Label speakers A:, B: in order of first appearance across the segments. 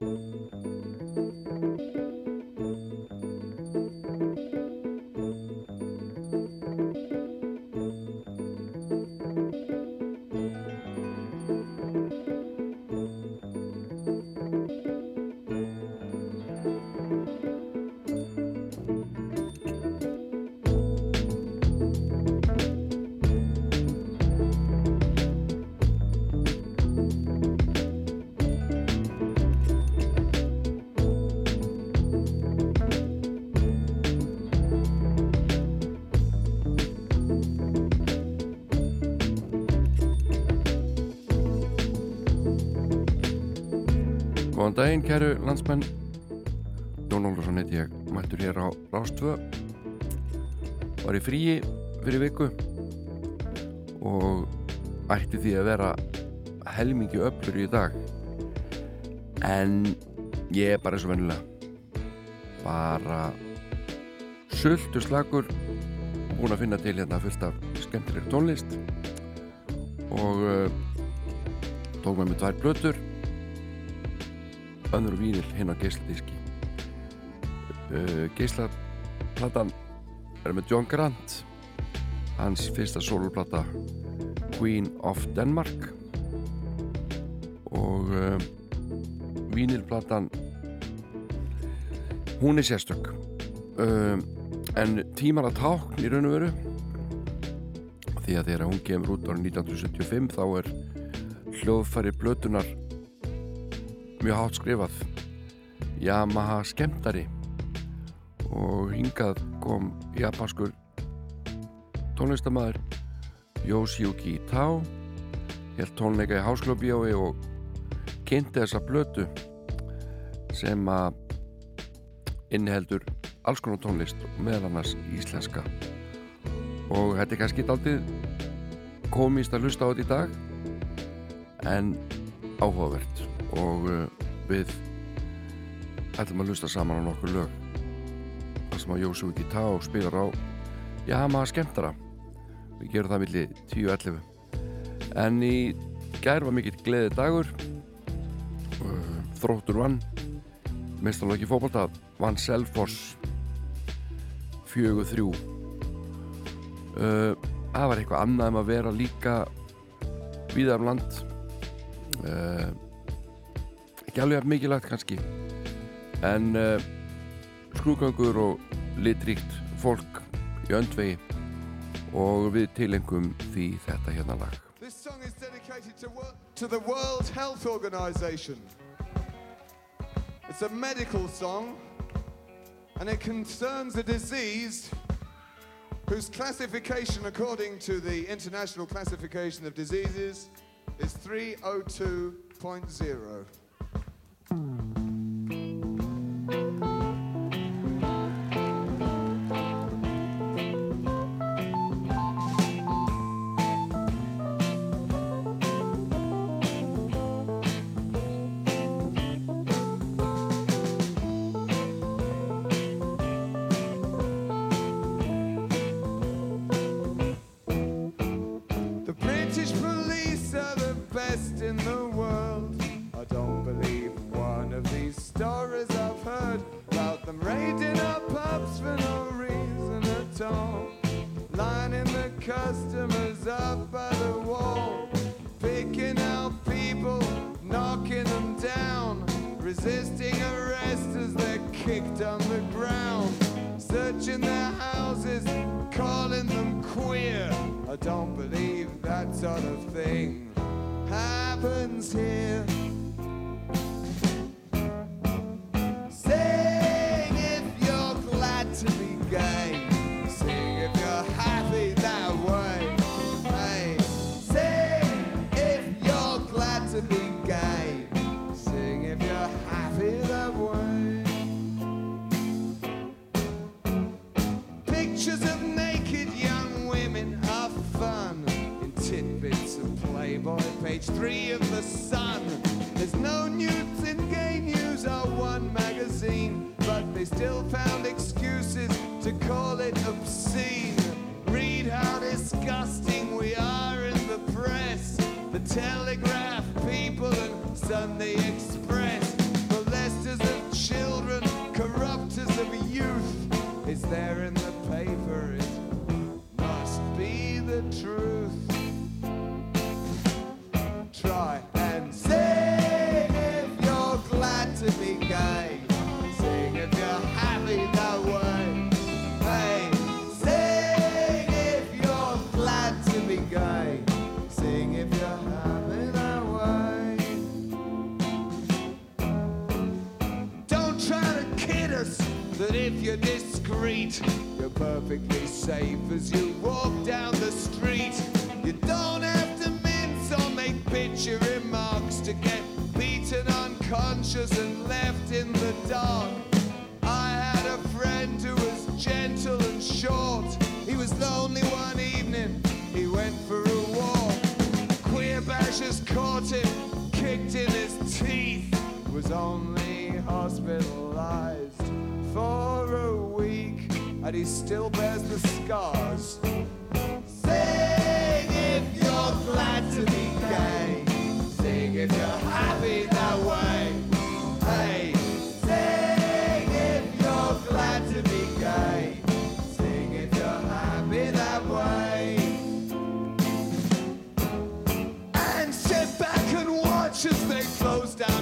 A: Góðan daginn, kæru landsmenn. Jón Ólafsson heiti ég, mættur hér á Rástvö. Var í fríi fyrir viku og ætti því að vera helmingi öflur í dag. En ég er bara eins og vennilega. Bara sultur slagur, búin að finna til hérna fullt af skemmtilegri tónlist og uh, tók með mig tvær blötur önnur vínil hinn á geisladiski. Uh, geislaplatan er með John Grant hans fyrsta soloplata Queen of Denmark. Og uh, vínilplatan hún er sérstök. Uh, en tímar að tákn í raun og veru því að þegar hún kemur út árið 1975 þá er hljóðfæri blötunar mjög hátt skrifað. Yamaha skemmtari. Og hingað kom japanskur tónlistamæður Yoshiyuki Tao held tónleika í Hásklubbjói og kynnti þessa blötu sem að inniheldur alls konar tónlist meðal annars íslenska. Og þetta er kannski aldrei komist að hlusta á þetta í dag en áhugavert og uh, við ætlum að hlusta saman á nokkur lög. Þar sem að Jósú ekki tá og spilar á Yamaha skemmtara. Við gerum það millir 10-11 en í gær var mikill gleði dagur uh, þróttur vann mestalóki fókbalta vann Selfors 4-3 uh, það var eitthvað annað um að vera líka viðar um land ekki alveg mikilvægt kannski en uh, skrúgangur og litríkt fólk í öndvegi og við tilengum því þetta hérna lag
B: This song is dedicated to, to the World Health Organization. It's a medical song and it concerns a disease whose classification, according to the International Classification of Diseases, is 302.0.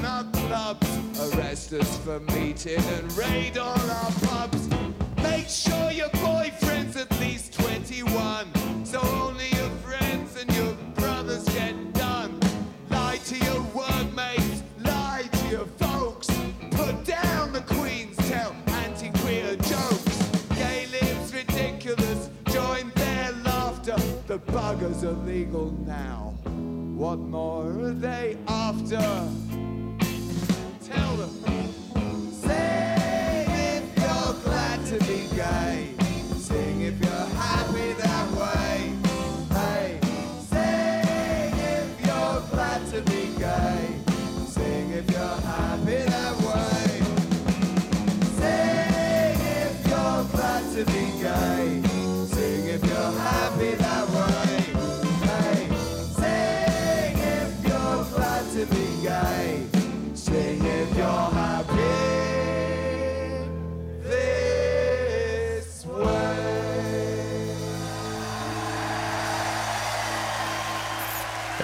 B: our clubs. Arrest us for meeting and raid all our pubs. Make sure your boyfriend's at least 21. So only your friends and your brothers get done. Lie to your workmates, lie to your folks. Put down the Queen's tell anti-queer jokes. Gay lives ridiculous, join their laughter. The buggers are legal now. What more are they after? Sing if you're glad to be gay. Sing if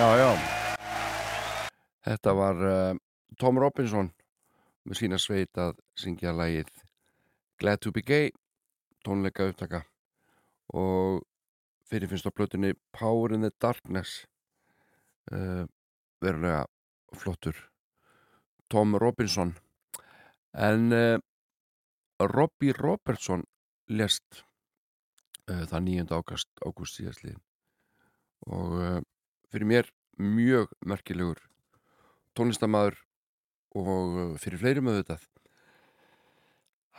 A: Já, já. Þetta var uh, Tom Robinson með sína sveit að syngja lagið Glad to be gay, tónleika upptaka og fyrir finnst á plötunni Power in the Darkness uh, verulega flottur Tom Robinson en uh, Robbie Robertson lest það 9. ágast ágúst síðastlið og fyrir mér mjög merkilegur tónlistamæður og fyrir fleiri með þetta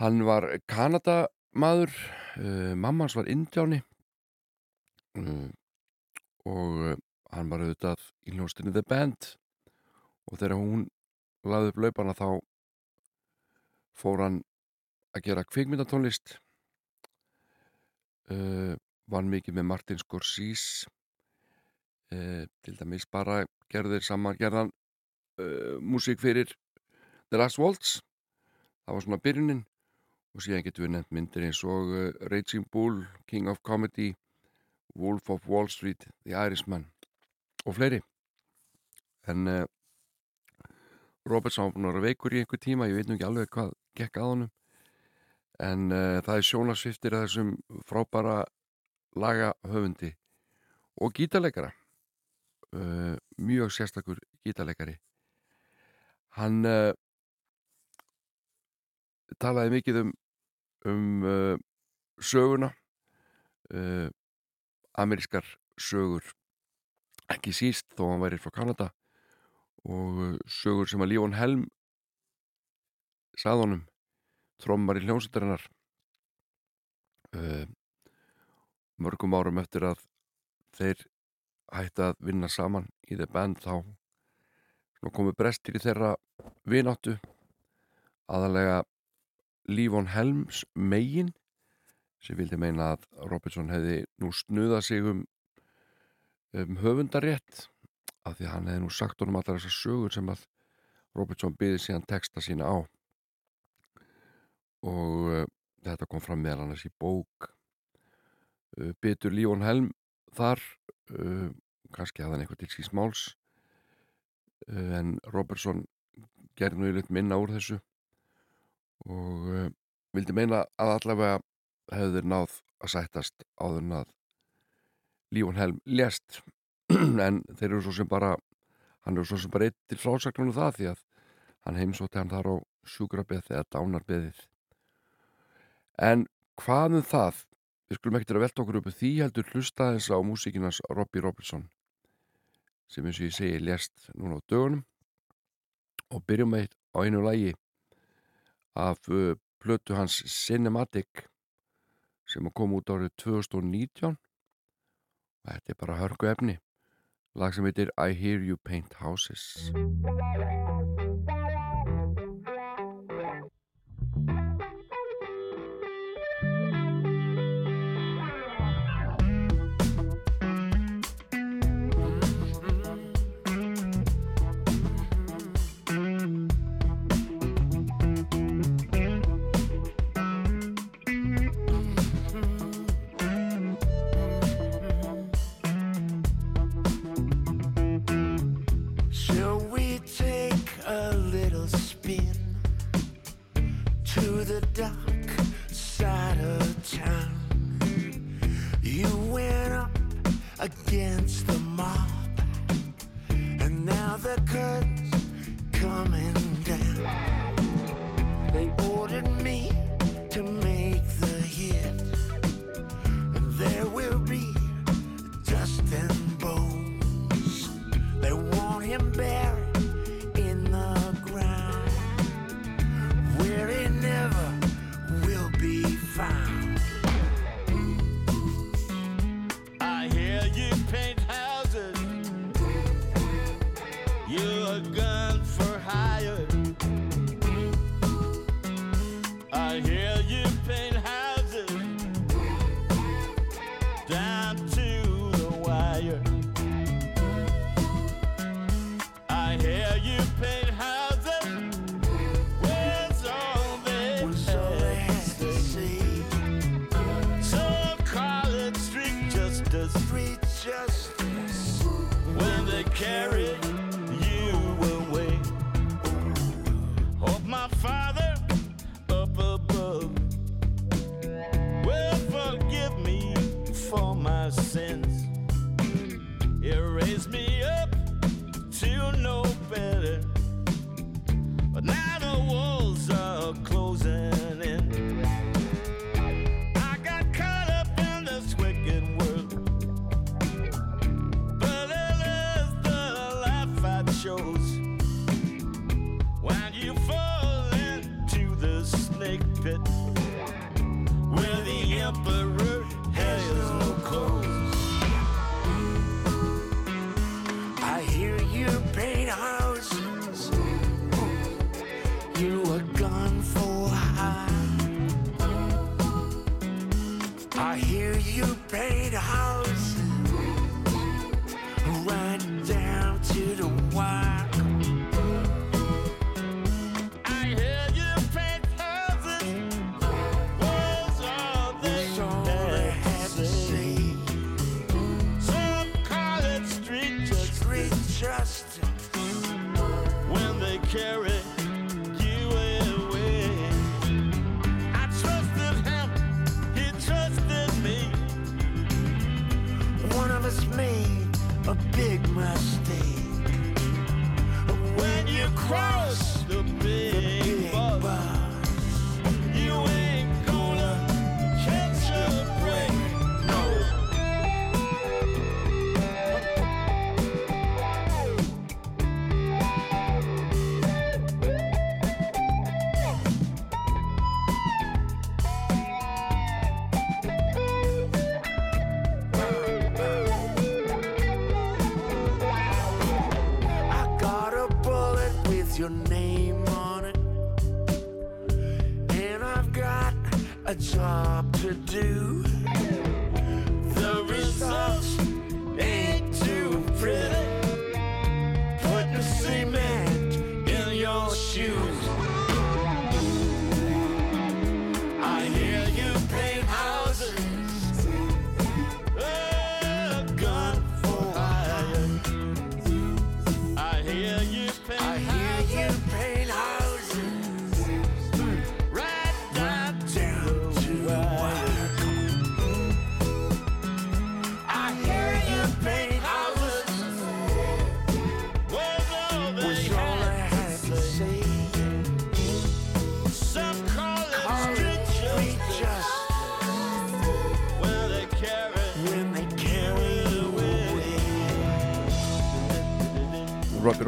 A: hann var Kanadamaður uh, mamma hans var indjáni uh, og hann var auðvitað í hljóstinni The Band. Og þegar hún laði upp laupana þá fór hann að gera kvikmyndatónlist uh, var mikið með Martin Scorsese uh, til dæmis bara gerðir saman gerðan uh, músík fyrir The Last Waltz. Það var svona byrjunin. Og síðan getur við nefnt myndir eins og uh, Raging Bull, King of Comedy Wolf of Wall Street The Irishman og fleiri. En að vera veikur í einhver tíma ég veit nú ekki alveg hvað gekk að honum. En það er sjónasviftir að þessum frábæra lagahöfundi og gítarleikara uh, mjög sérstakur gítarleikari. Hann uh, talaði mikið um um uh, söguna uh, amerískar sögur ekki síst þó hann væri frá Kanada og uh, sögur sem að Lífón Helm saðunum trommar í hljómsveitarinnar uh, mörgum árum eftir að þeir hætti að vinna saman í The Band þá komu brestir í þeirra vináttu. Aðalega Lífón Helms megin sem vildi meina að Robertson hefði nú snuðað sig um, um höfundarétt af því hann hefði nú sagt honum allar þessar sögur sem að Robertson byði síðan texta sína á. Og uh, þetta kom fram meðal annars í bók uh, Bytur Lífón Helm þar uh, kannski hafði hann eitthvað til síðan smáls en Robertson gerði nú yfirleitt minna úr þessu og uh, vildi meina að allavega þeir náð að sættast áður en að Lífon Helm lést. En þeir eru svo sem bara hann eru svo sem bara eitt til frásagnunum það því að hann heimsótti hann þar á sjúkrabeð eða dánarbeðið En hvað um það? Við skulum ekkert að velta okkur upp því heldur hlusta þess á músíkinans Robbie Robertson sem eins og ég segi lest núna á dögunum. Og byrjum með á einu lægi af uh, plötu hans Cinematic sem kom út árið 2019 og þetta er bara hörgu efni. Lag sem heitir I Hear You Paint Houses
C: I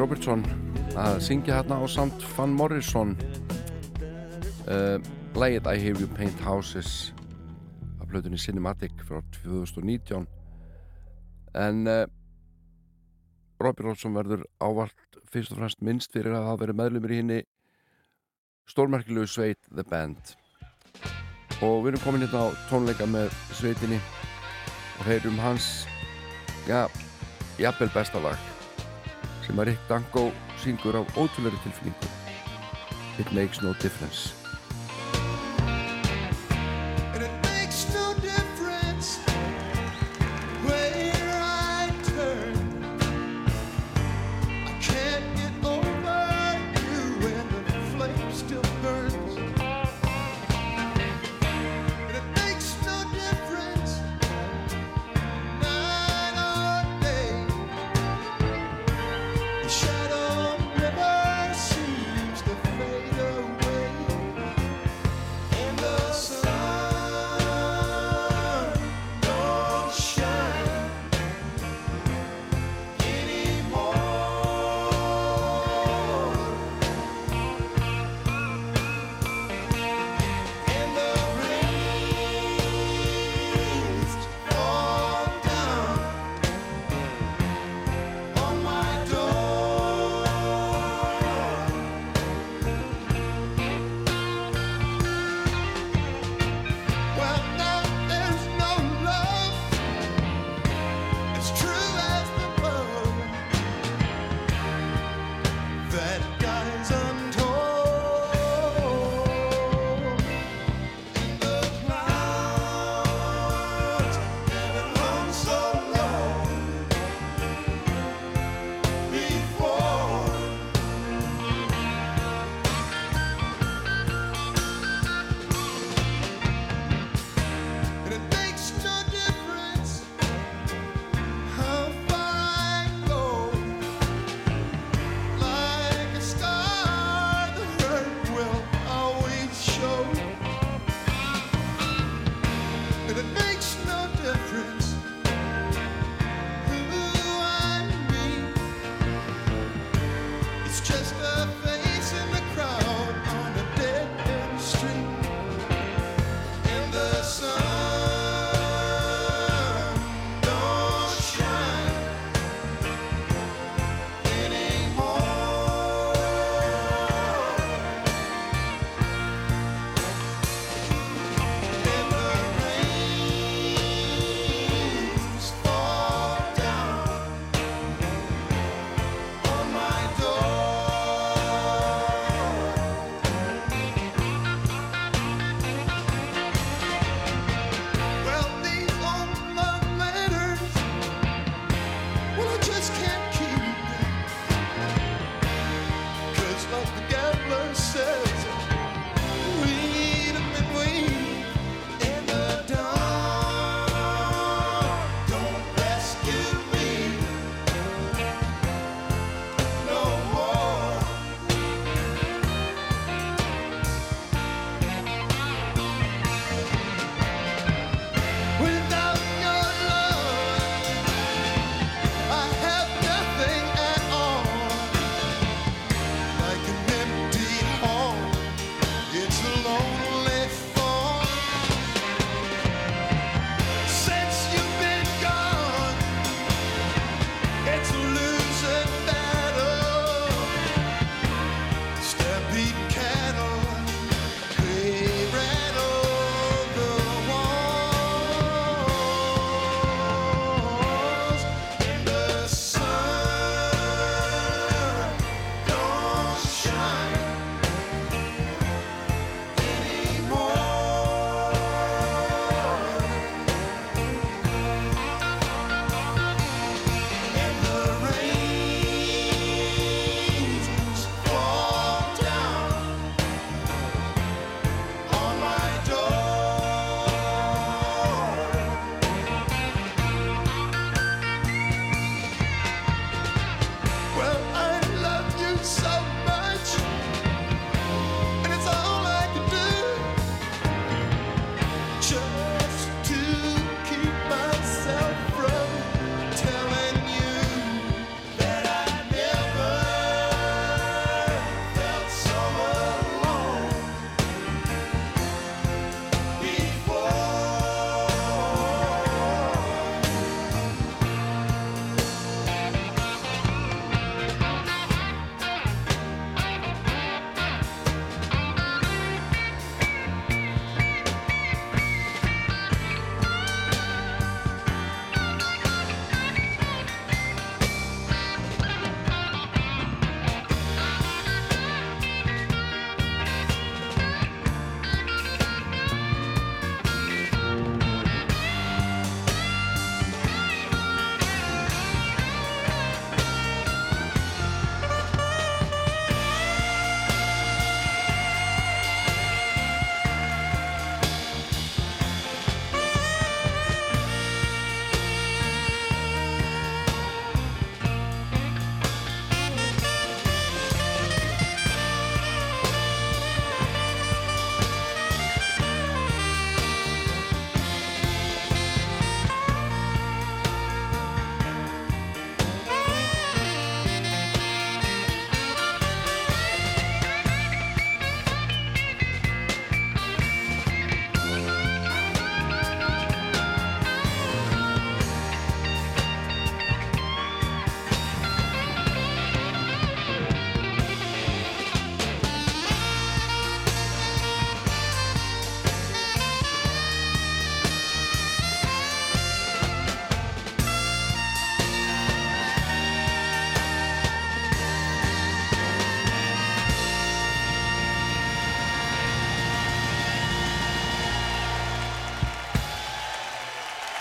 A: Robertson að syngja hérna á samt Van Morrison. Uh, lægið I Hear You Paint Houses af blöðunni Cinematic frá 2019 en uh, Robbie Robertson verður ávalt fyrst og fremst minnst fyrir að hafa verið meðlumir í henni stórmerkilegu sveit The Band. Og við erum komin hérna á tónleika með sveitinni og heyrum hans já, jafnvel besta lag sem að Rick Danko syngur á ótrúlega tilfinningu. It Makes No Difference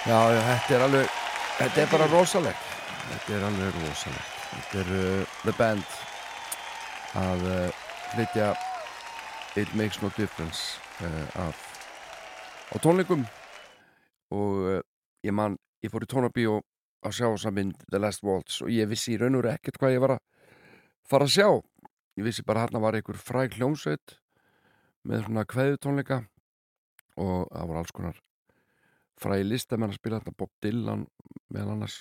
A: Já, þetta er alveg þetta er bara rosalegt. Þetta er alveg rosalegt. Þetta er uh, The Band að uh, flytja It Makes No Difference uh, af á tónleikum. Og uh, ég man, ég fór í tónabíu að sjá þessa mynd The Last Waltz og ég vissi í raun og veru ekkert hvað ég var að fara að sjá. Ég vissi bara hérna var einhver fræg hljómsveit með svona kveðu tónleika og það var alls konar fræði listamenn að spila þetta Bob Dylan meðal annars.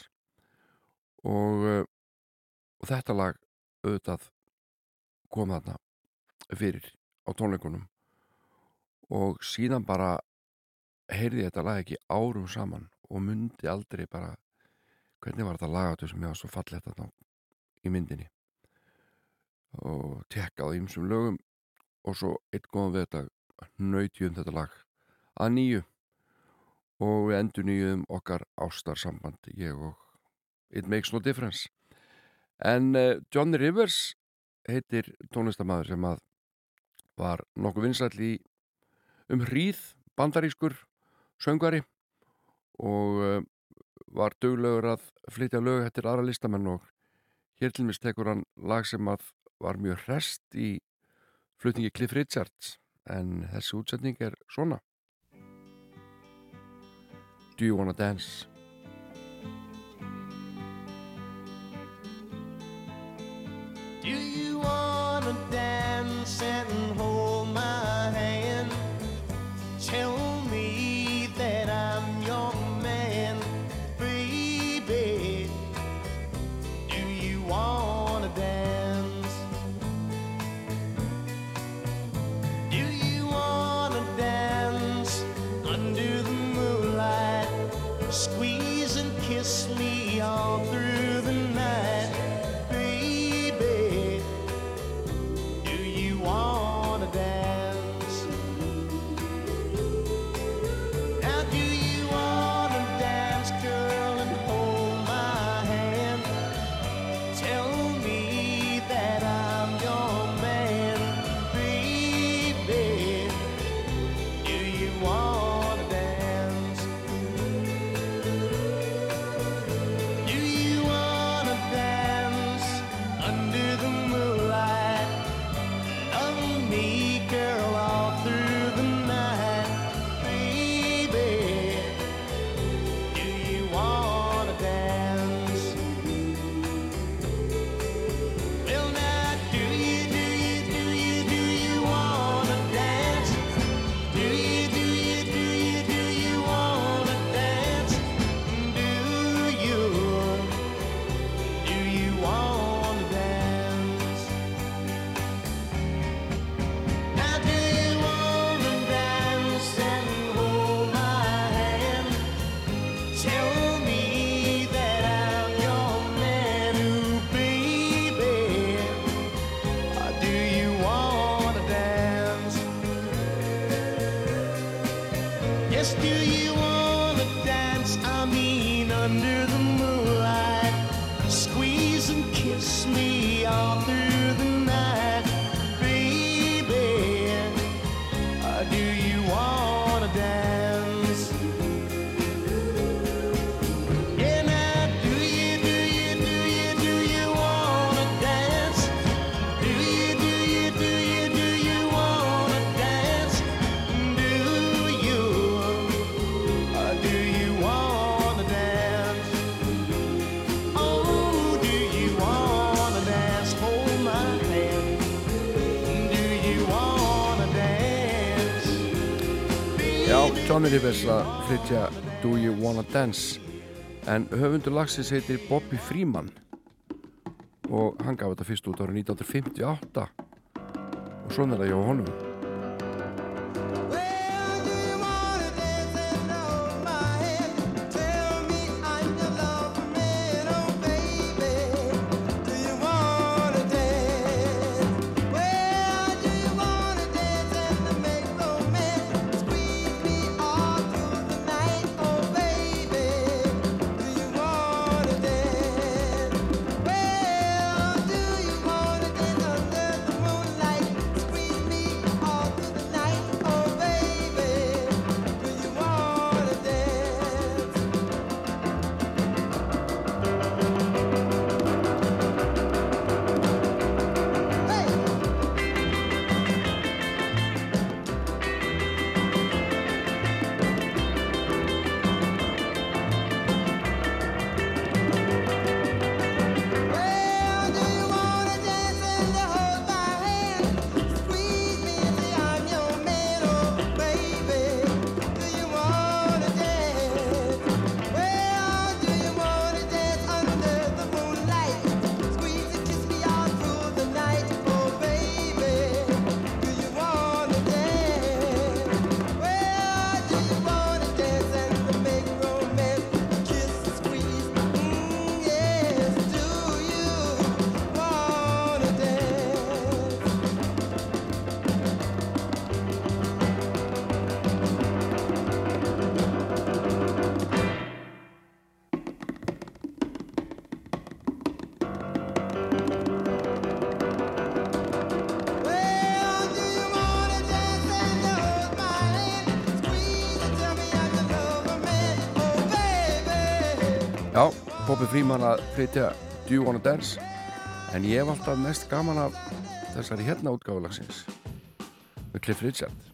A: Og, uh, og þetta lag auðvitað kom þarna fyrir á tónleikunum. Og síðan bara heyrði þetta lag ekki árum saman og myndi aldrei bara hvernig var þetta lagat sem ég var svo fallið þetta í myndinni. Og tekkaði ímsum lögum og svo eitt góðan við þetta nöytjum þetta lag að nýju og við endur nýjuðum okkar ástarsamband ég og It Makes No Difference. En uh, Johnny Rivers heitir tónlistamæður sem að var nokkuð vinsall í um hríð bandarískur söngari og uh, var döglegur að flytja lög eftir aðra listamenn og hér til mis tekur hann lag sem að var mjög hrest í flutningi Cliff Richards. En þessi útsetning er svona Do you wanna dance?
D: Do you wanna dance and hold
A: rescue. Johnny Rivers að flytja Do You Wanna Dance? En höfundur lagsins heitir Bobby Freeman. Og hann gaf þetta fyrst út árið 1958 og svona er það hjá honum
E: fríman að flytja Do You Wanna Dance? En ég hef alltaf mest gaman af þessari hérna útgáðulagsins með Cliff Richard.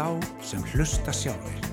F: þá sem hlusta sjálfur.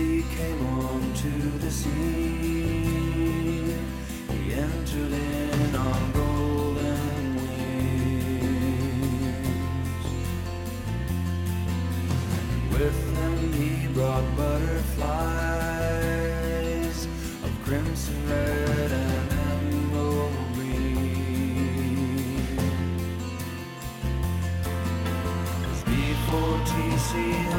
G: gypsy came onto the sea. He entered in on golden wings. With them he brought butterflies of crimson red and emerald green. Before TC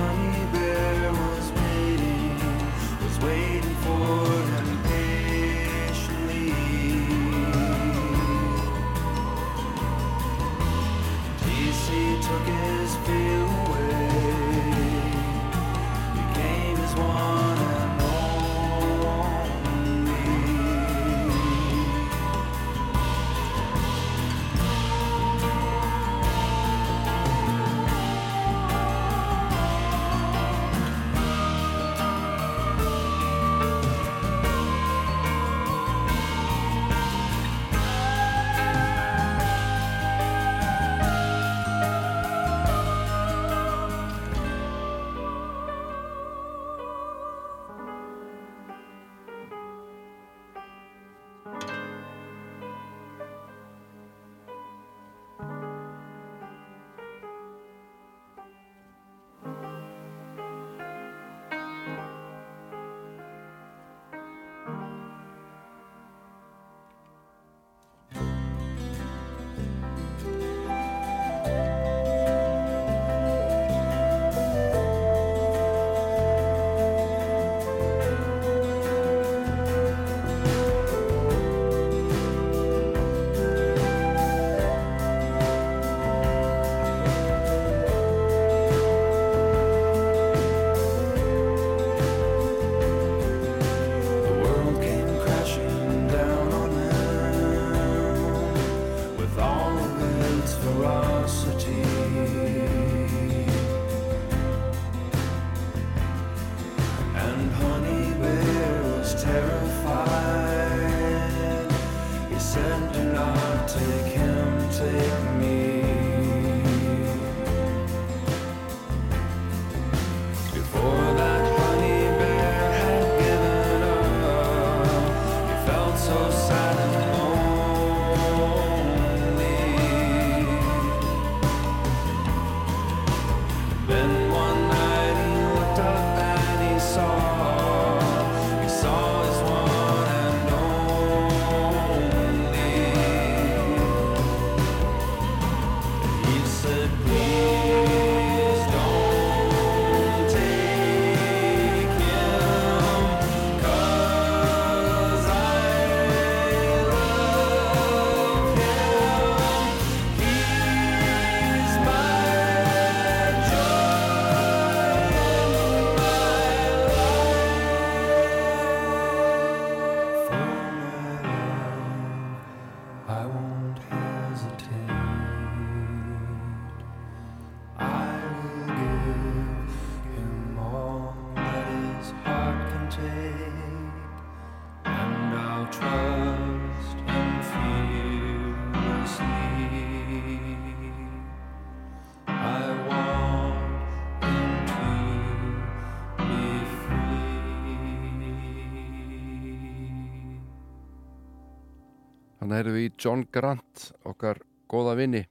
A: Erum við í John Grant, okkar góða vinni,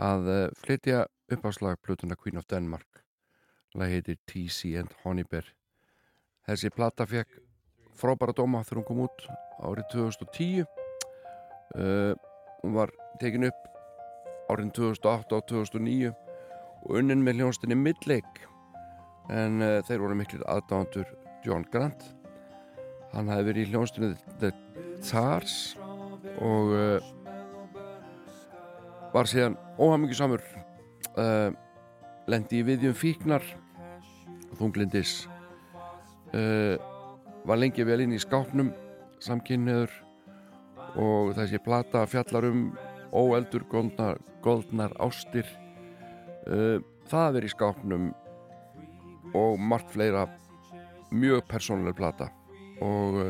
A: að uh, flytja uppáslag plötuna Queen of Denmark. Lag heitir T.C. and Honeybear. Þessi plata fekk frábæra dóma þegar hún kom út árið 2010. Uh, hún var tekin upp árið 2008 og 2009 og unnin með hljónstinni Midlake. En uh, þeir voru miklir aðdándur John Grant. Hann hefði verið í hljónstinni The Tars og uh, var síðan óhamingisamur uh, lendi í viðjum fíknar þunglindis uh, var lengi vel inn í skápnum samkynniður og þessi plata fjallar um óeldur goldnar, goldnar ástir. Það að vera í skápnum og margt fleira mjög persónuleg plata. Og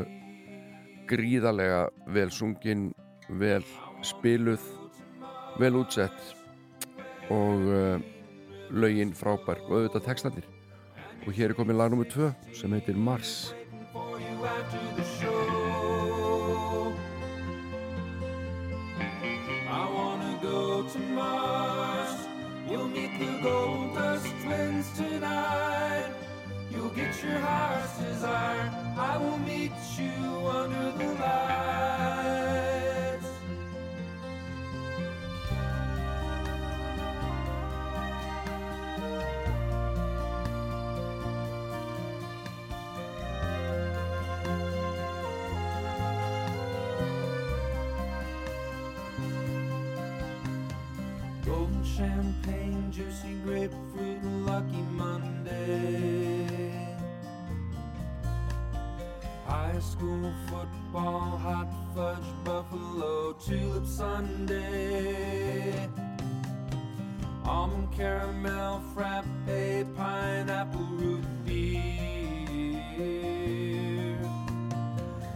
A: gríðarlega vel sungin, vel spiluð, vel útsett og uh, lögin frábær og auðvitað textanir. Og hér er komið lag nr. 2 sem heitir Mars.
G: I wanna go to Mars. You'll meet the gold your heart's desire. I will meet you under the lights. School football, hot fudge, buffalo, tulip Sunday. Almond caramel, frappe, pineapple root beer.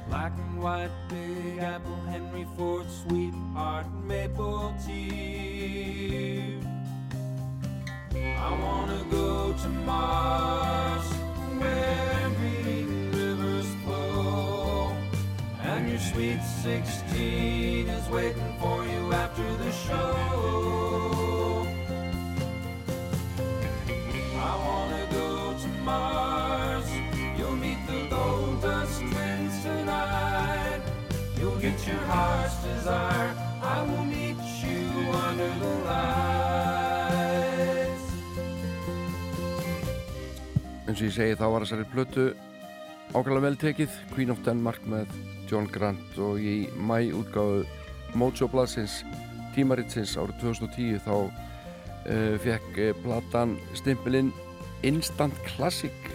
G: Black and white, big apple, Henry Ford, sweetheart, maple tea. I wanna go to Mars, sweet 16 is waiting for you after the show. I wanna go to Mars. You'll meet the gold dust twins tonight. You'll get your heart's desire. I will meet you under the lights.
A: eins og ég segi þá var þessari plötu ákveðlega vel tekið. Queen of Denmark með John Grant og í mæ útgáfu Mojo Bladsins tímaritsins árið 2010 þá uh, fekk uh, platan stimpilinn Instant Classic.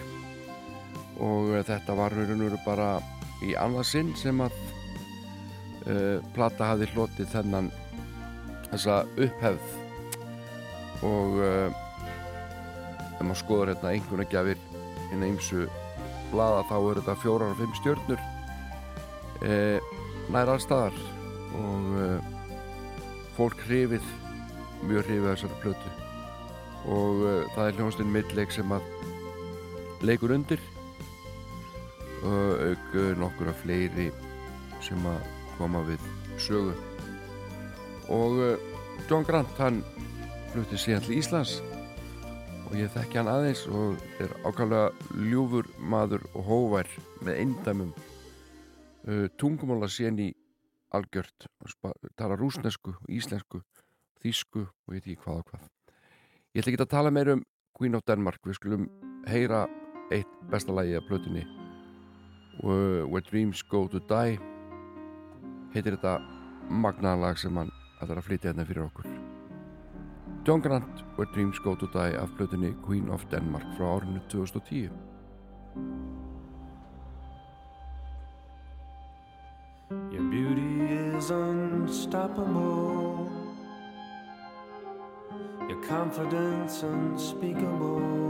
A: Og uh, þetta var raun og veru bara í annað sinn sem að uh, plata hafði hlotið þennan þessa upphefð. Og uh, ef maður skoður hérna einhverja inn að ymsu blaða þá eru þetta fjórar og fimm stjörnur e, nær allstaðar og uh, fólk hrifið mjög hrifið þessari plötu. Og uh, það er hljónstinn mittleik sem að leikur undir. Og auk uh, nokkur af fleiri sem að koma við sögu. Og John Grant hann flutti síðan til Íslands og ég þekki hann aðeins og er ákvæmlega ljúfur maður og hóvær með eindæmum uh, tungumála í algjört tala rúsnesku, íslensku þýsku og ég veit ekki hvað og hvað. Ég ætla ekki að tala meir um Queen of Denmark. Við skulum heyra eitt besta lagi af plötunni uh, Where Dreams Go to Die. Heitir þetta magnaðan lag sem hann ætlar að flytja hérna fyrir okkur John Grant Where Dreams Go to Die af plötunni Queen of Denmark frá árinu 2010
G: Your beauty is unstoppable. Your confidence unspeakable.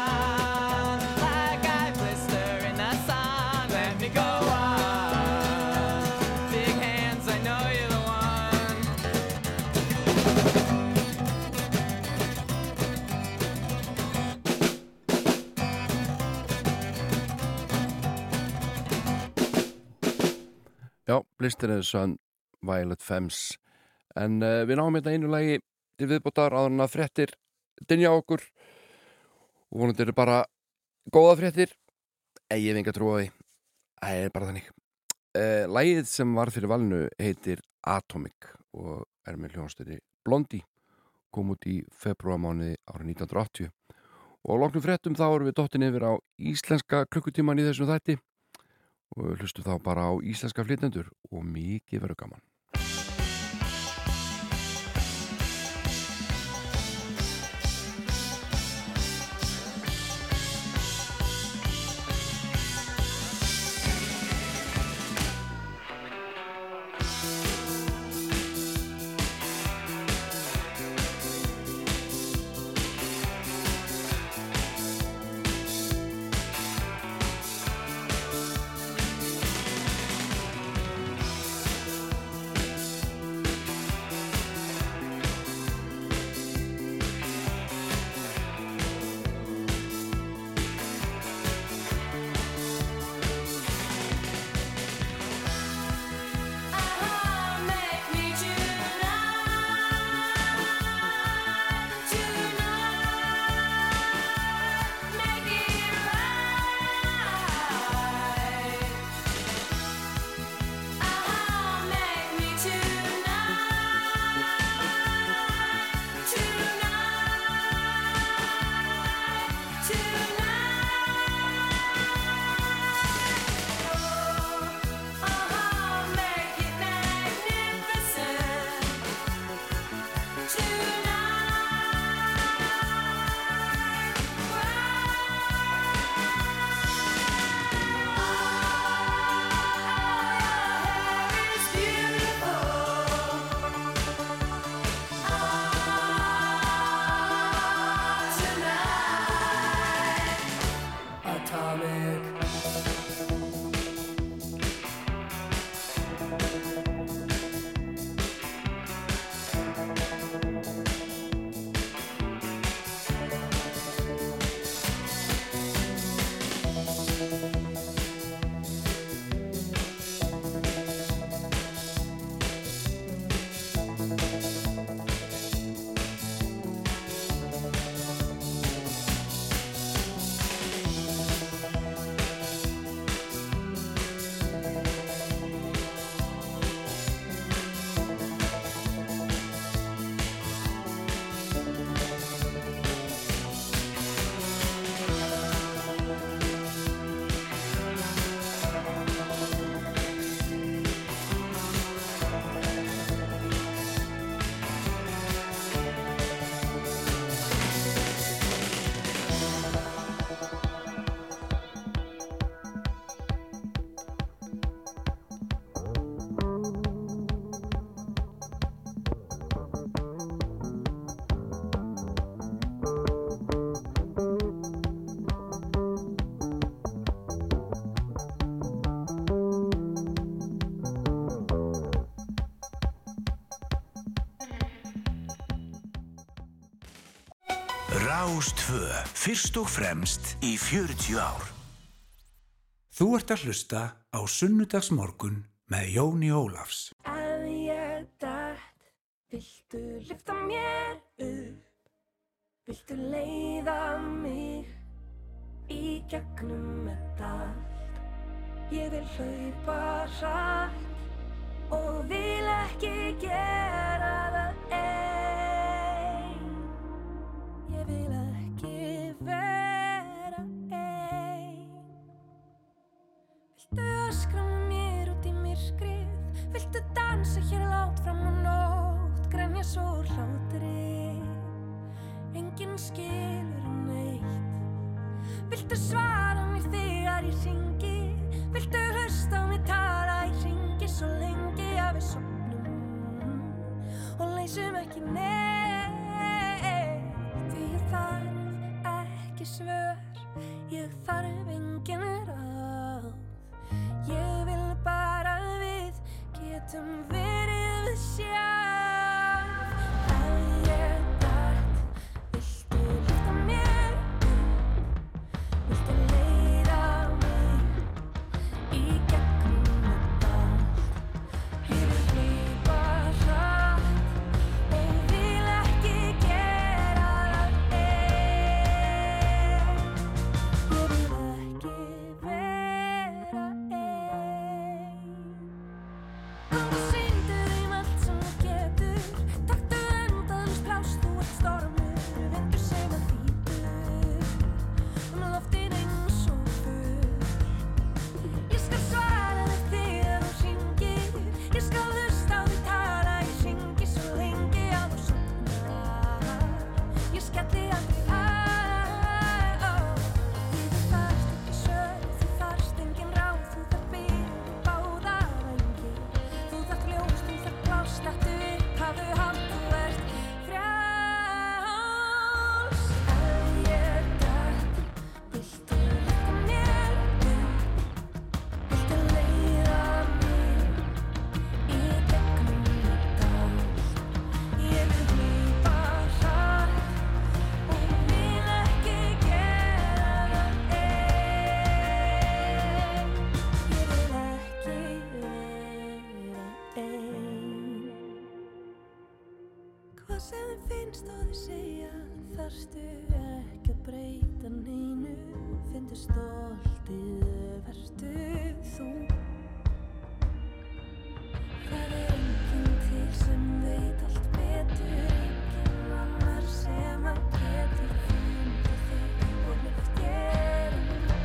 A: Blisterinn sann Violet Femmes. En uh, við náum hérna einu lagi til viðbútar að hann að frettir dinja okkur. Og vonandi eru bara góða frettir eða ég hef enga trú á því. Það er bara þannig. Eh, uh, Lægið sem var fyrir valinu heitir Atomic og er með hljóðanstöði Blondi kom út í februarmáni árið 1980 og á loknum frettum þá erum við dottin yfir á íslenska klukkutíman í þessum þætti og hlustu þá bara á íslenska flytendur og mikið veru gaman.
H: Rástfö, fyrst og fremst í 40 ár. Þú ert að hlusta á Sunnudagsmorgun með Jóni Ólafs.
I: Hvað sem þið finnst og þið segja Þarstu ekki að breyta neinu? Findu stóltið verstu þú? Það er enginn til sem veit allt betur. Enginn annar sem að getur Þundu þig og lyft ég um.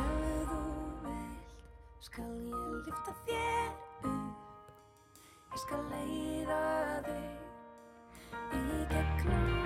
I: Ef þú vilt skal ég lyfta þér að leiða þig í gegnum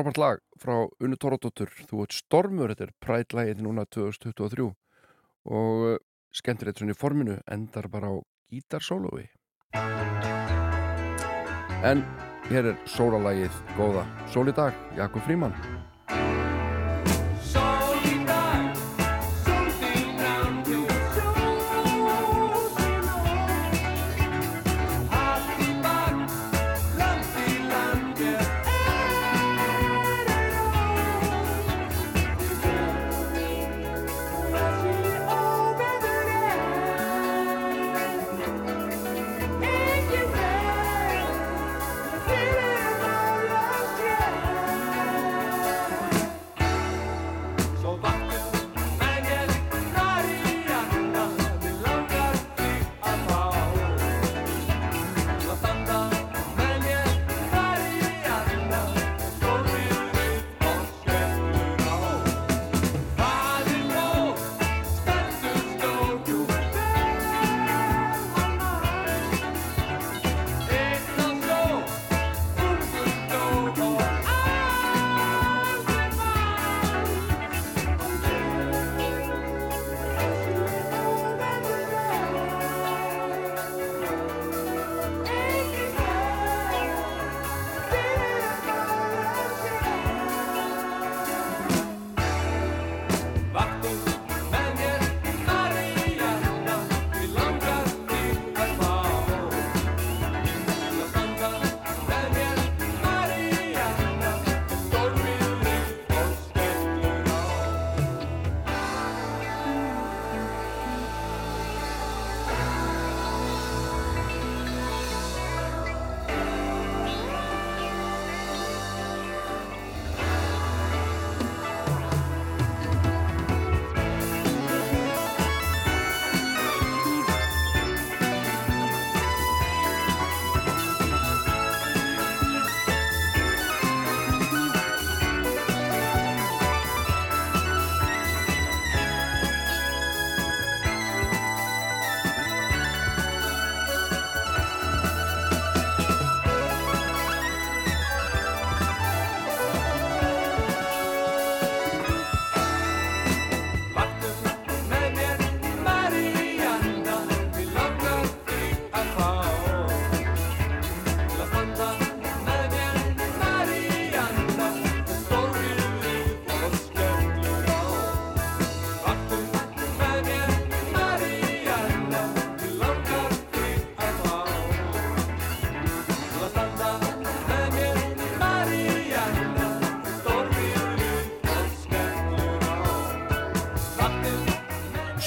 A: frábært lag frá Unnu Tóradóttur Þú ert stormur, þetta er prætlægið núna 2023 og eh, skemmtilegt svona í forminu endar bara á gítarsólói. En hér er sólalægið góða Sól í dag, Jakob Fríman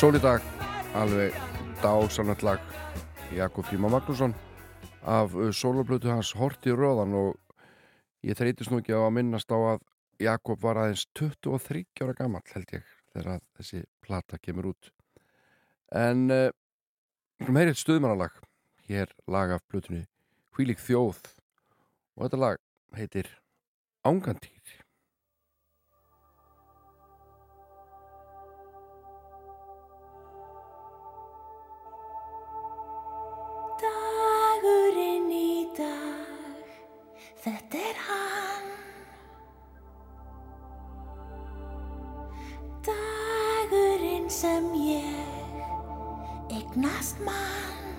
J: Sól í dag,
A: alveg dásanlegt lag Jakob Fríma Magnússon af uh, sólablötu hans Horti Röðan og ég þreytist nú ekki á að minnast á að Jakob var aðeins 23 ára gammal held ég þegar þessi plata kemur út. En uh, um heyrið stuðmannalag hér lag af blötunni Hvílik þjóð. Og þetta lag heitir Ángantýr
K: Dagurinn í dag, þetta er hann. Dagurinn sem ég eignast mann.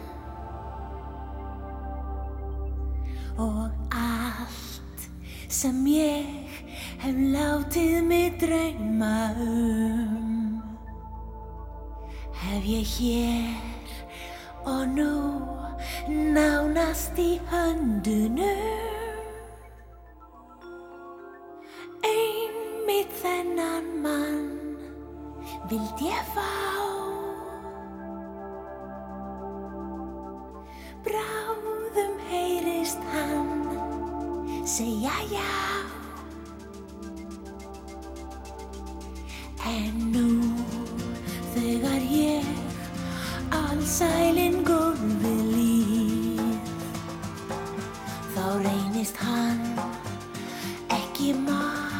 K: Og allt sem ég hef látið mig drauma um. Hef ég hér og nú nánast í höndunum Einmitt þennan mann vild ég fá Bráðum heyrist hann segja já En nú þegar ég allsælinn gólfið líf þá reynist hann ekki mættur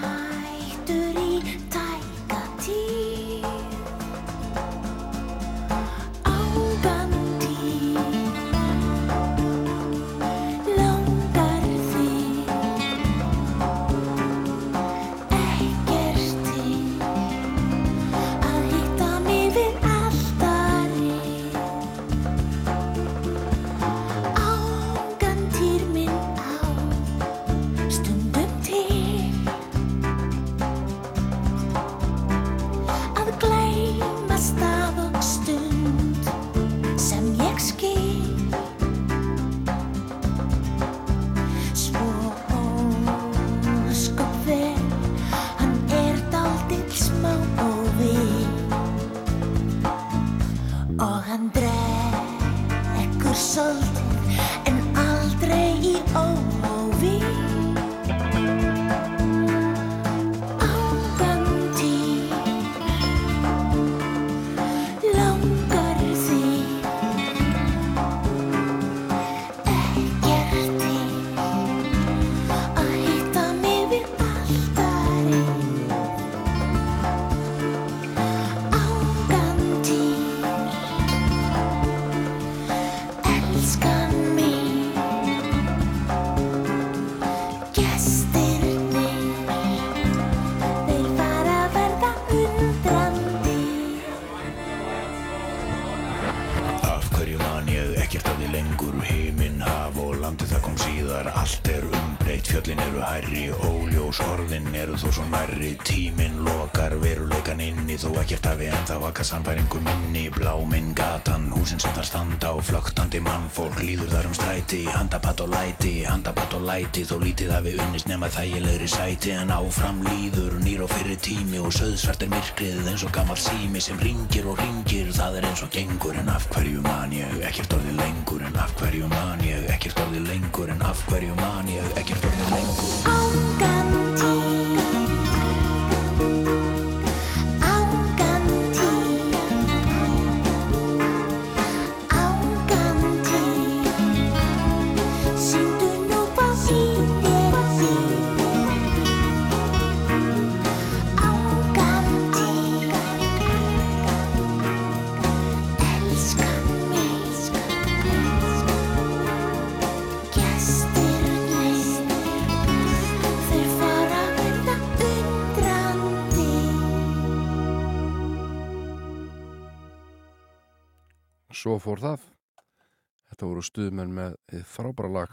L: sannfæringu minni Bláminn gatan, húsin sem þar standa Og flögtandi mannfólk líður þar um stræti. Handapatt og læti, handapatt og læti Þó lítið hafi unnist nema þægilegri sæti. En áfram líður nýr og fyrir tími Og söðsvart er myrkrið eins og gammal sími Sem ringir og ringir, það er eins og gengur En af hverju man ég? Ekkert orðið lengur En af hverju man ég? Ekkert orðið lengur En af hverju man ég? Ekkert orðið lengur
A: Voru stuðmenn með frábæra lag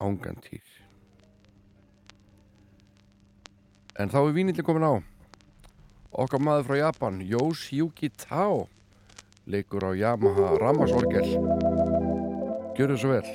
A: Ángantýr. En þá er vínillin komin á. Okkar maður frá Japan, Yoshiyuki Tao, leikur á Yamaha Ramasorgel. Gjörðu svo vel.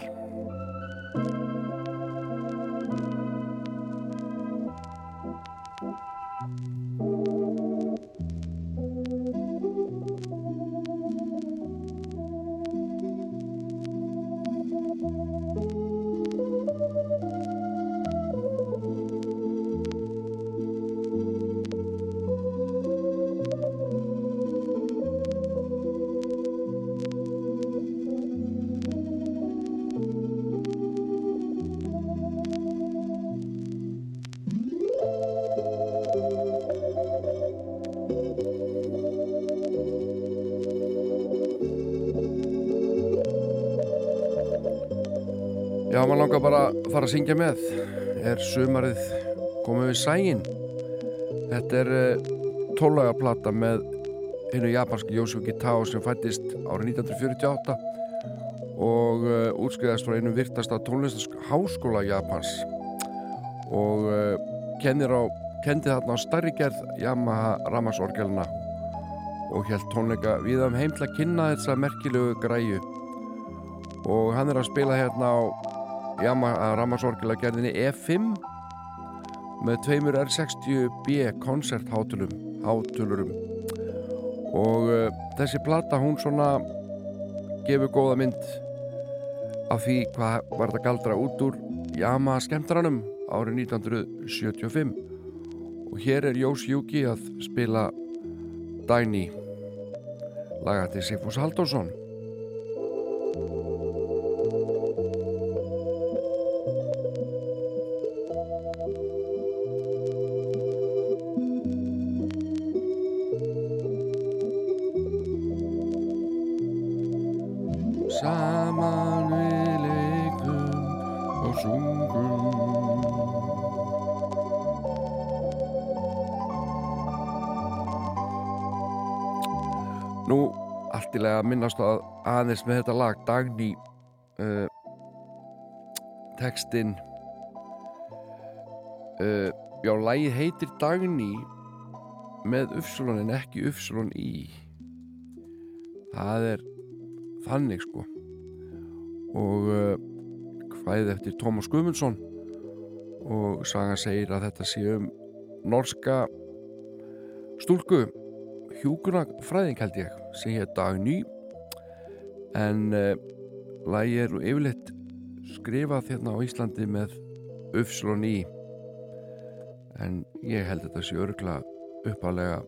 A: Langar bara að fara að syngja með. Er sumarið komið við sægin Þetta er uh, tólaga plata með einu japanski Yosuki Tao sem fættist árið 1948 og uh, útskriðast frá einum virtasta tónlistaháskóla Japans. Og uh, kennir á kendi þarna á starri gerð Yamaha Ramasorgelina og held tónleika við um heim til að kynna þessa merkilegu græju. Og hann er að spila hérna á Yamaha Ramasorgela gerðinni E5 með tveimur R60B koncerthátulum hátulurum og uh, þessi plata hún svona gefur góða mynd af því hvað var þetta galdra út úr Yamaha skemmtaranum árið 1975 og hér er Jós Júki að spila Dæni laga til Sigfús Halldórsson aðeins með þetta lag Dagný uh, textin uh, Já, lagið heitir Dagný með uppsölun en ekki uppsölun í. Það er þannig sko. Og uh, hvaðið eftir Tómas Guðmundsson og saga segir að þetta sé um norska stúlku hjúkuna fræðing held ég sem hér Dagný en uh, lagi er nú yfirleitt skrifað hérna á Íslandi með uppslun í. En ég held þetta sé örgla uppalega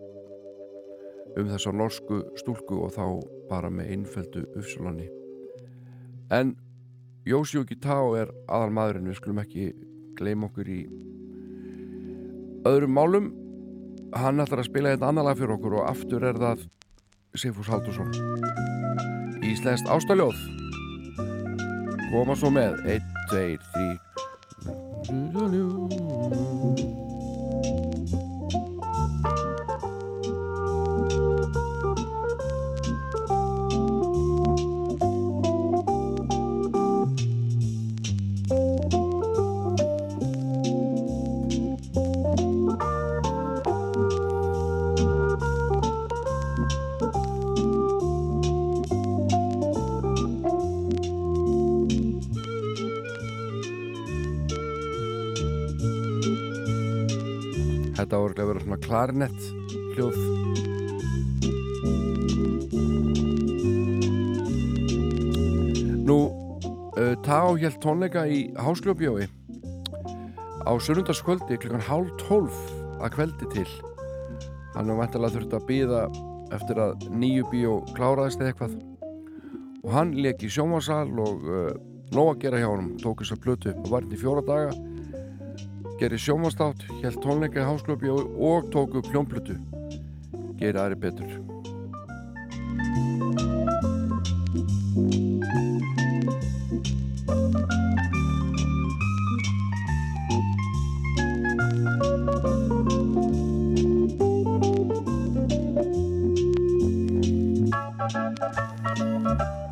A: um þessa norsku stúlku og þá bara með einföldu uppslunni en Jósjóki Tá er aðal maðurinn við skulum ekki gleyma okkur í öðrum málum. Hann ætlar að spila þetta annar lag fyrir okkur og aftur er það Sigfús Haldursson Íslenskt ástaljóð koma svo með. 1, 2, 3 Voru að vera svona klarinett hljóð. Nú uh, Tá hélt tónleika í Hásljóbjói á sunnundaskvöldi klukkan hálf tólf að kveldi til. Hann var vantilega þurft að býða eftir að nýju bíó kláraðist eða eitthvað. Og hann leik í sjómasal og uh, nóg að gera hjá honum. Tók þess að plötu upp og var hérna í fjóra daga gerir sjómastátt, held tónleika í Háslöpi og tók upp hljómplutu gerir aðri betur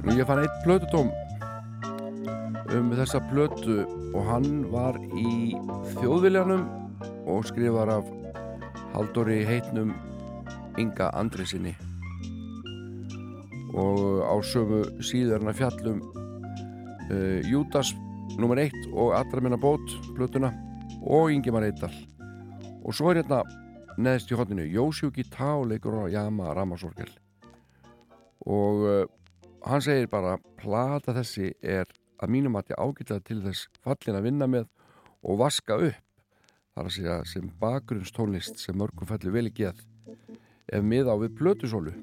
A: Nú ég fann eitt plötutóm þessa plötu og hann var í þjóðviljanum og skrifar af Haldóri heitnum Inga Andrisinni og á sömu síðurna fjallum uh, Júdas nr. 1 og Allra minna bót plötuna og Ingemar Eittal og svo er hérna neðst í hotninu Jósjúki Tá leikur á Jama Ramasorgel og uh, hann segir bara plata þessi er að mínum að ég ágætlega til þess fallin að vinna með og vaska upp þar að segja sem bakgrunnstónlist sem mörgum fallir vel í geð ef mið á við plötusólu.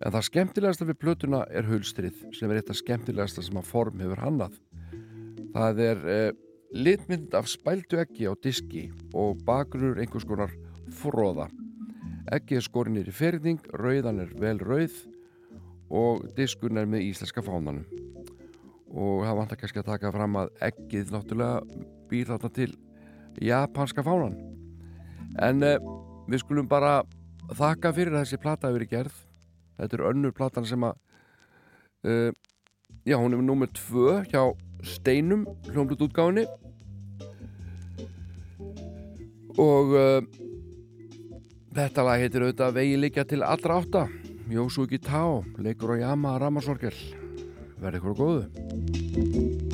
A: En það skemmtilegasta við plötuna er hulstrið sem er eitt af skemmtilegasta sem að form hefur hannað. Það er eh, litmynd af spældu ekki á diski og bakgrunur einhvers konar fróða ekki er skorinir í ferðing rauðan er vel rauð og diskun er með íslenska fánanum og það vantar kannski að taka fram að eggið náttúrulega býr þarna til japanska fánan. En uh, við skulum bara þakka fyrir að þessi plata hefur verið gerð. Þetta er önnur platan sem að uh, já, hún er nummer tvö hjá Steinum hljómblut útgáfinni og uh, þetta lag heitir auðvitað Vegi líka til allra átta. Jósuki Tao, leikur á Yama Ramasorgel verði ykkur á góðu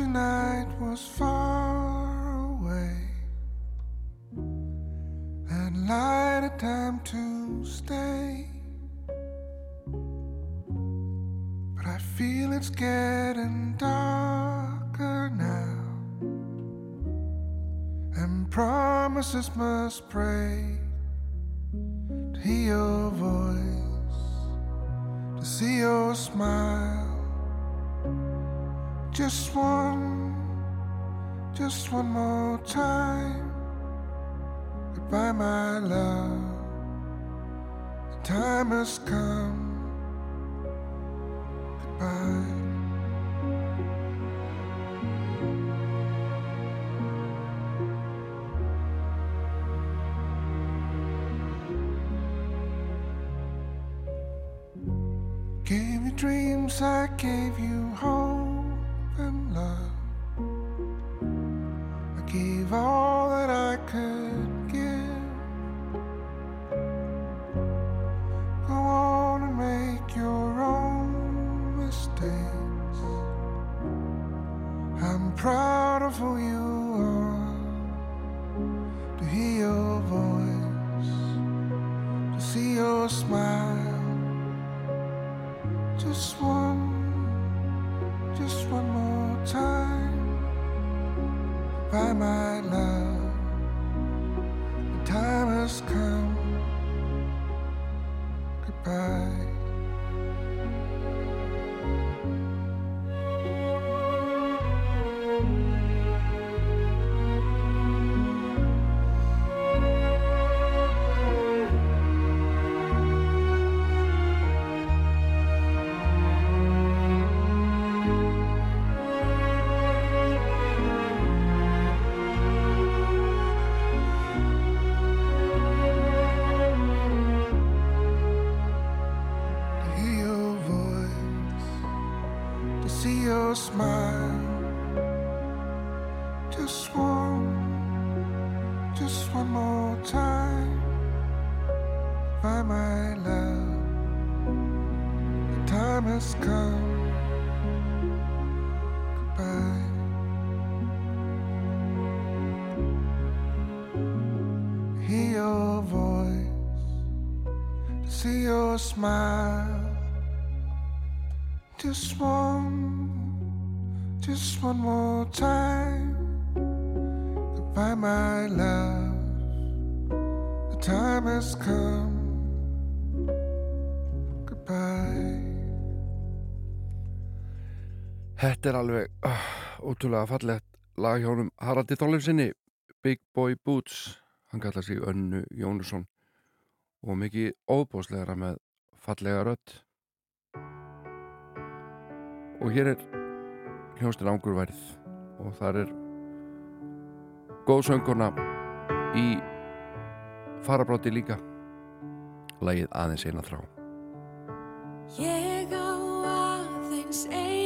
M: told you night was far away. And light a time to stay. But I feel it's getting darker now, and promises must break Just one, just one more time. Goodbye, my love. The time has come. smile. Just one, just one more time. Goodbye, my love. The time has come. Goodbye.
A: Þetta er alveg uh, ótrúlega fallegt lag hjónum Haraldi Þorleifsinni Big Boy Boots hann kallar sig Önnu Jónusson og mikið óbóslegra með fallega rött og hér er hljóstin ángurverð og þar er góðsöngurna í farabróti líka. Lægið aðeins eina þrá.
H: Ég á aðeins eina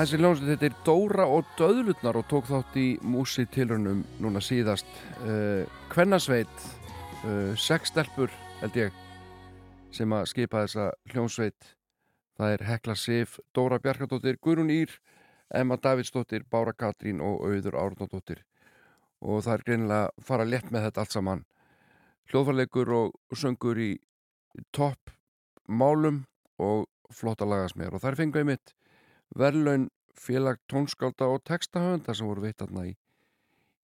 N: Þessi ljónsett heitir Dóra og Döðlutnar og tók þátt í músitilrunum núna síðast. Eh, Kvennasveit, eh, sexstelpur held ég, sem að skipa þessa hljónsveit. Það er Hekla Sif, Dóra Bjarkadóttir, Gurun Ír, Emma Davidsdóttir, Bára Katrín og Auður Árnóttir. Og það er greinilega fara létt með þetta allt saman. Hljóðvarleikur og söngur í topp málum og flotta lagasmér og þar fengu ég mitt verðlaun félag tónskálda og textahönda sem voru veitt aðna í,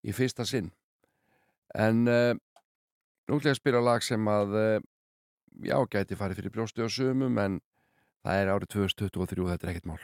N: í fyrsta sinn. En uh, nú ætlum ég að spila lag sem að uh, já, gæti farið fyrir brjósti og sumum en það er árið 2023 og þetta er ekkert mál.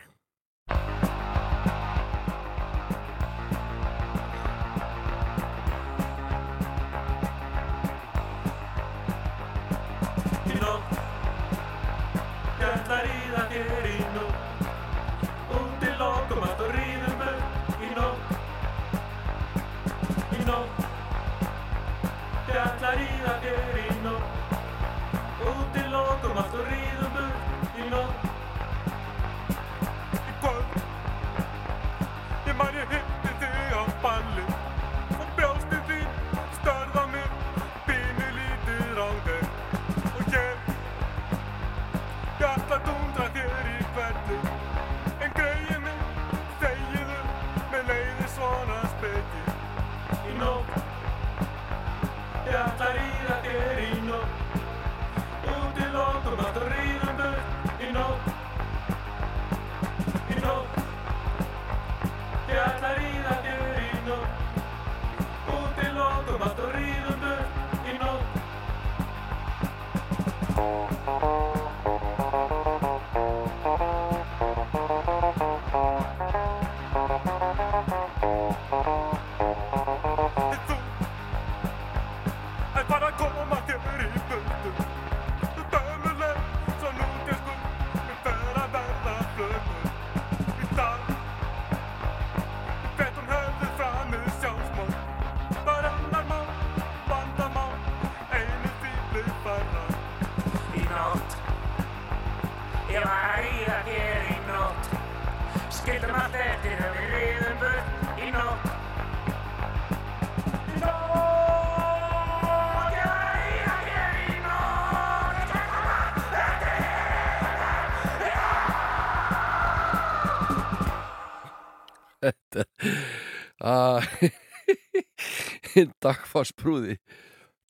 O: Þetta að dagfarsbrúði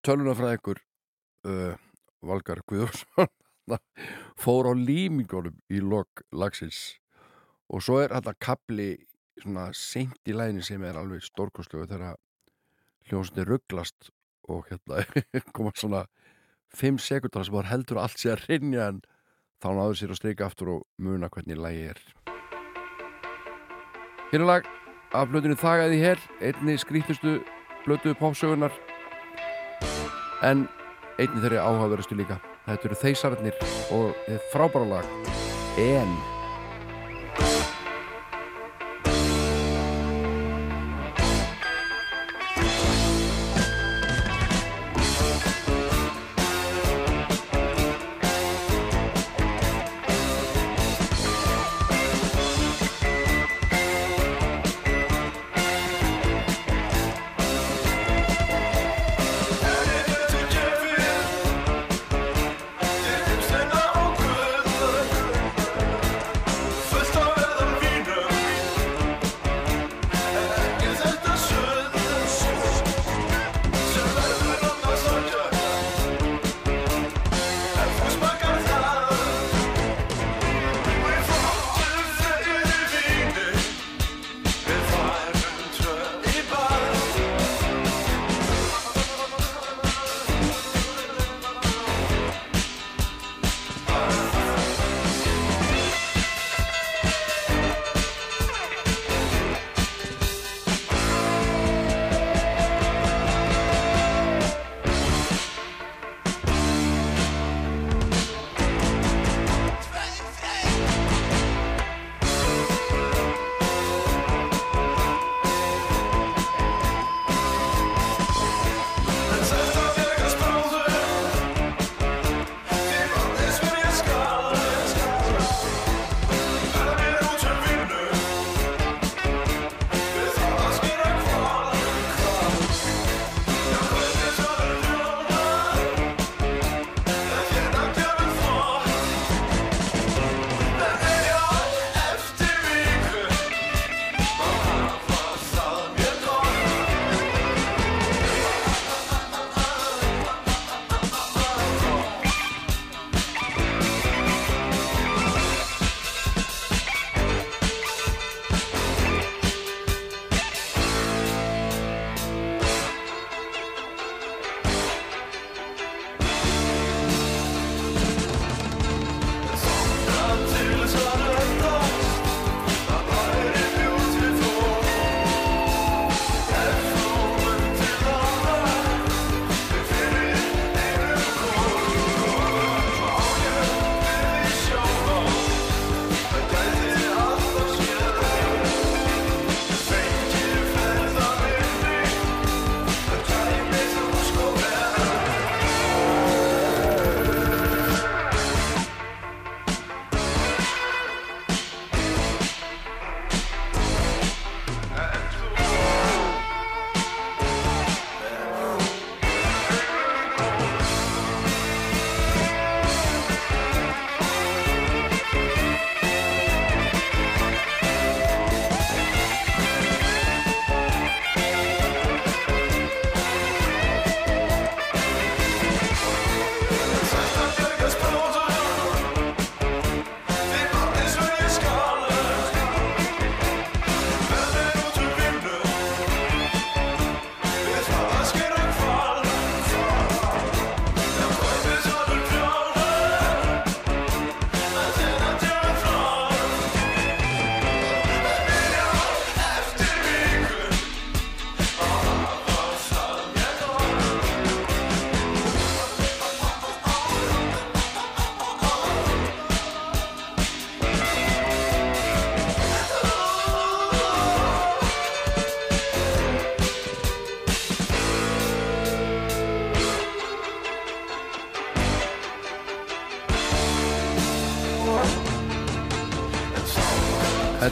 O: tölunafræðingur uh, Valgar Guðjórsson fór á límingunum í lok lagsins. Og svo er þetta kapli svona seint í lægin sem er alveg stórkostlegu þegar hljómsni rugglast og hérna koma svona 5 sekundar sem var heldur allt sé að rinja en þá náður sér að streika aftur og muna hvernig lægi er Hér er lag af blöðinu Þagaði hér, einni skrítustu blödu pópsögunar en einni þeirri áhugaverustu líka. Þetta eru þeisararnir og frábæra lag En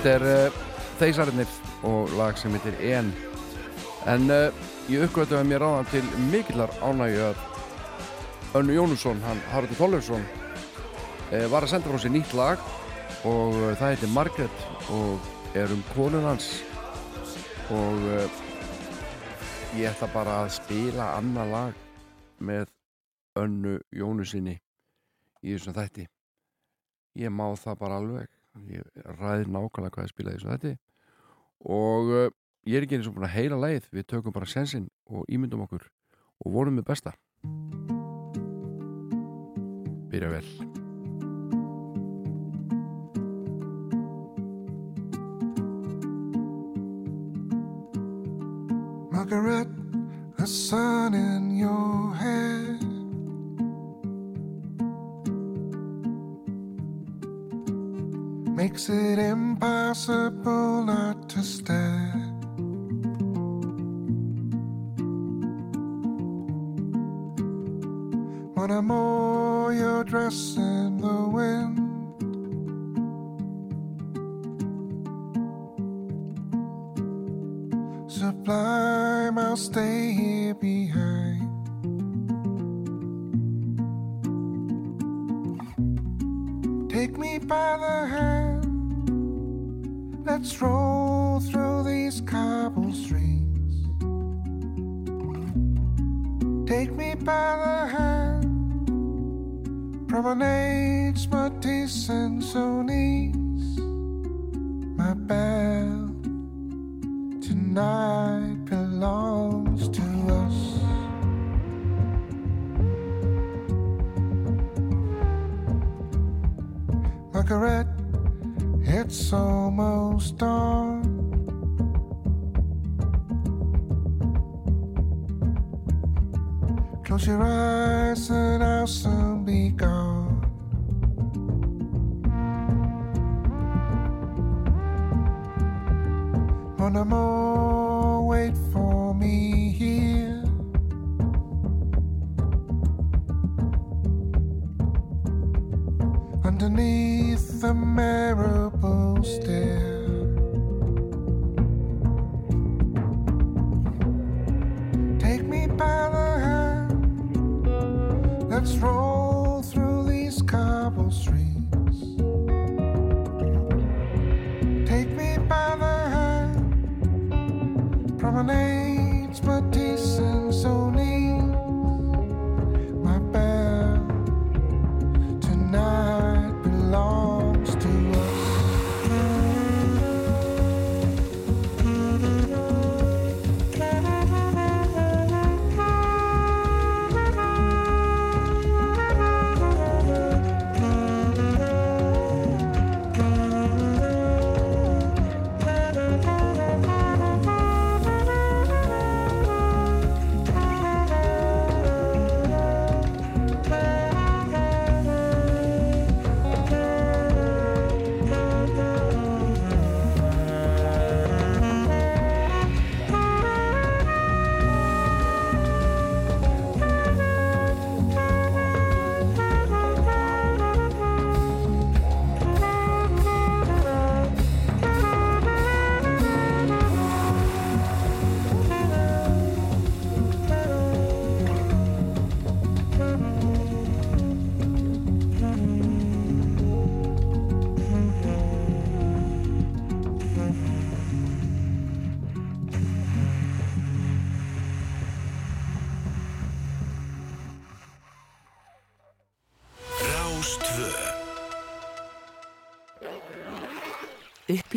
O: Þetta er uh,
A: Þeisarinnir og lag sem heitir En. En uh, ég uppgötuði mér áðan til mikillar ánægju að Önnu Jónusson, hann Haraldur Tollefsson uh, var að senda frá sér nýtt lag og það heitir Margaret og er um konun hans. Og ég ætla bara að spila annað lag með Önnu Jónusinni í þessum þætti. Ég má það bara alveg ég ræði nákvæmlega hvað ég spila í þessum þætti. Og uh, ég er ekki eins og búin að heyra leið við tökum bara sensinn og ímyndum okkur og vonum með besta. Byrja vel.
M: Margaret, the sun in your hair. Makes it impossible not to stare. When I'm all your dress in the wind. Sublime, I'll stay here behind. Take me by the hand. Let's roll through these cobble streets. Take me by the hand. Promenade Matisse and Sonis. My belle tonight belongs to us. Margaret, it's almost dawn. Close your eyes and I'll soon be gone. Amour,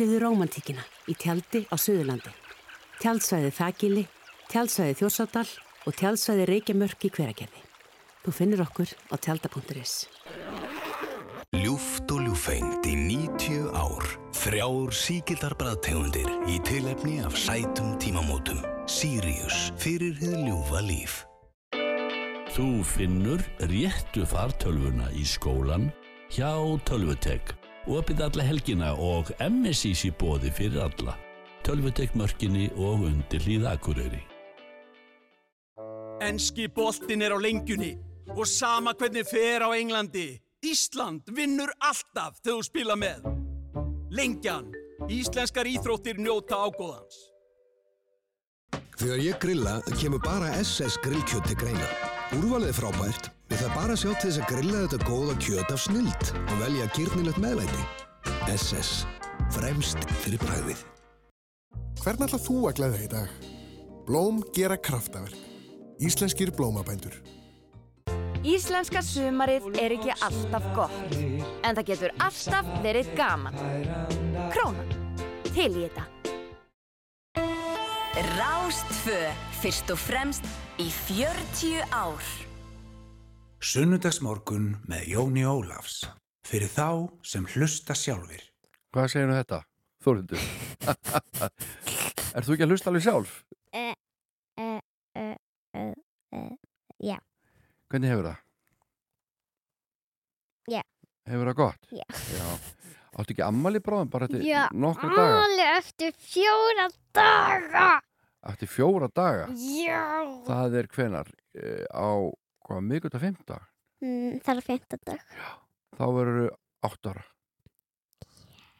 P: Upplifðu rómantíkina í tjaldi á Suðurlandi. Tjaldsvæði Þagili, tjaldsvæði Þjórsárdal og tjaldsvæði Reykjamörk í hveragerði. Þú finnir okkur á tjalda.is.
Q: Ljúft og ljúfengt í 90 ár. Þrjár síkildar bræðtegundir í tilefni af sætum tímamótum. Sirius fyrir hið ljúfa líf.
R: Þú finnur réttu fartölvuna í skólan hjá Tölvutek. Opið alla helgina og MSIs í bóði fyrir alla. Tölvutek mörkinni og undir hlýða akureyri.
S: Enski boltin er á lengjunni og sama hvernig fer á Englandi. Ísland vinnur alltaf þegar þú spila með. Lengjan Íslenskar íþróttir njóta ágóðans.
T: Þegar ég grilla kemur bara SS grillkjöt til greina. Úrvalið er frábært, við það bara sjá til þess að grilla þetta góða kjöt af snild og velja kýrnilegt meðlæti. SS. Fremst fyrir bræðið.
U: Hvern ætla þú að glæða í dag? Blóm gera kraftaverk. Íslenskir blómabændur.
V: Íslenska sumarið er ekki alltaf gott, en það getur alltaf verið gaman. Krónan, til í þetta.
W: Rástfö, fyrst og fremst í 40 ár.
X: Sunnudagsmorgun með Jóni Ólafs. Fyrir þá sem hlusta sjálfir.
A: Hvað segir nú þetta? Þórhundur Er þú ekki að hlusta alveg sjálf?
Y: Uh, uh, uh, já,
A: Hvernig hefur það?
Y: já,
A: Hefur það gott?
Y: já.
A: Áttu ekki ammali bráðum bara eftir
Y: Já,
A: nokkra daga?
Y: alveg eftir fjóra daga.
A: Eftir fjóra daga?
Y: Já.
A: Það er hvenar? Eh, Á hvað, miðgut að fymta?
Y: Mm, það er fymta dag.
A: Þá verður átt ára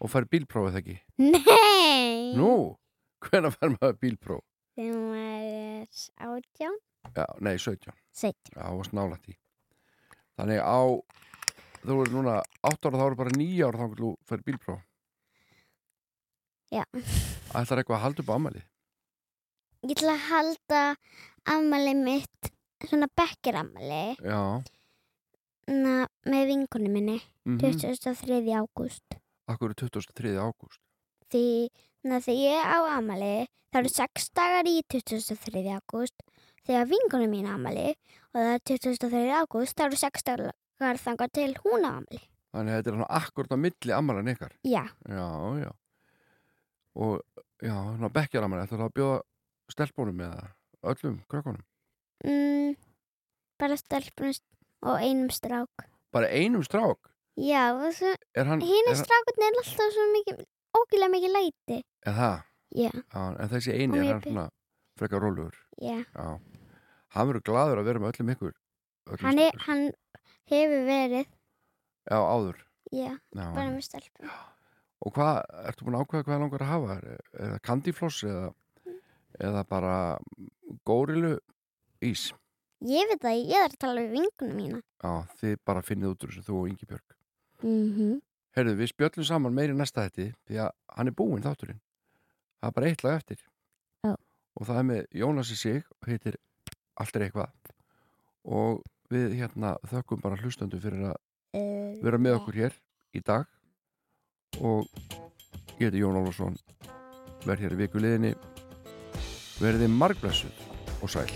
A: Og fær bílprófið ekki?
Y: Nei.
A: Nú, hvenær fær maður bílpróf?
Y: Þegar maður er átján.
A: Já, nei, 17
Y: 17.
A: Já, það var snálætt í Þannig á þú er núna 8 ára þá eru bara 9 ára þá þú fær bílpróf
Y: Já.
A: Ætlar eitthvað að halda upp ammali?
Y: Ég ætla að halda afmæli mitt, svona bekkjarammæli,
A: Já,
Y: með vinkunni minni,
A: Mhm.
Y: 23. ágúst.
A: akkur er 23. ágúst
Y: Því, na, þegar ég á afmæli, það eru 6 dagar í 23. ágúst. Þegar vinkunni mín á afmæli og það er 23. ágúst, það eru 6 dagar þangað til hún á afmæli.
A: Þannig að þetta er hann akkurat á milli ammalan ykkar
Y: Já.
A: Já, já Og já, hann bekkjar ammali Ætlar það að bjóða stelpunum eða öllum krökkunum
Y: Mm, bara stelpunum og einum strák.
A: Bara einum strák
Y: Já, hinn
A: er
Y: strákurinn er alltaf svo mikið, ógilega mikið læti.
A: Er það?
Y: Já.
A: Já, en þessi eini er hann svona frekar rólugur
Y: Já.
A: Já Hann verður gladur að vera með öllum ykkur öllum
Y: Hann, er, hann hefur verið,
A: Já, áður
Y: já,
A: Já.
Y: bara með stelpunum.
A: Og hvað, ertu búin að ákveða hvað langar að hafa? Það kandifloss eða, eða bara górilu ís?
Y: Ég veit það, ég er að tala við vinkunum mína.
A: Já, þið bara finnið út úr þessu, þú og Ingi Björg.
Y: Mm
A: Herðu, við spjöllum saman meiri næsta þetta því að hann er búinn þátturinn. Það er bara eitt lag eftir.
Y: Já.
A: Og það er með Jónasi Sig heitir Allt er eitthvað. Og við hérna þökkum bara hlustandu fyrir að
Y: Uh,
A: vera með okkur hér í dag. Og ég heiti Jón Ólafsson verð hér í vikuliðinni verðið margblessuð og sæl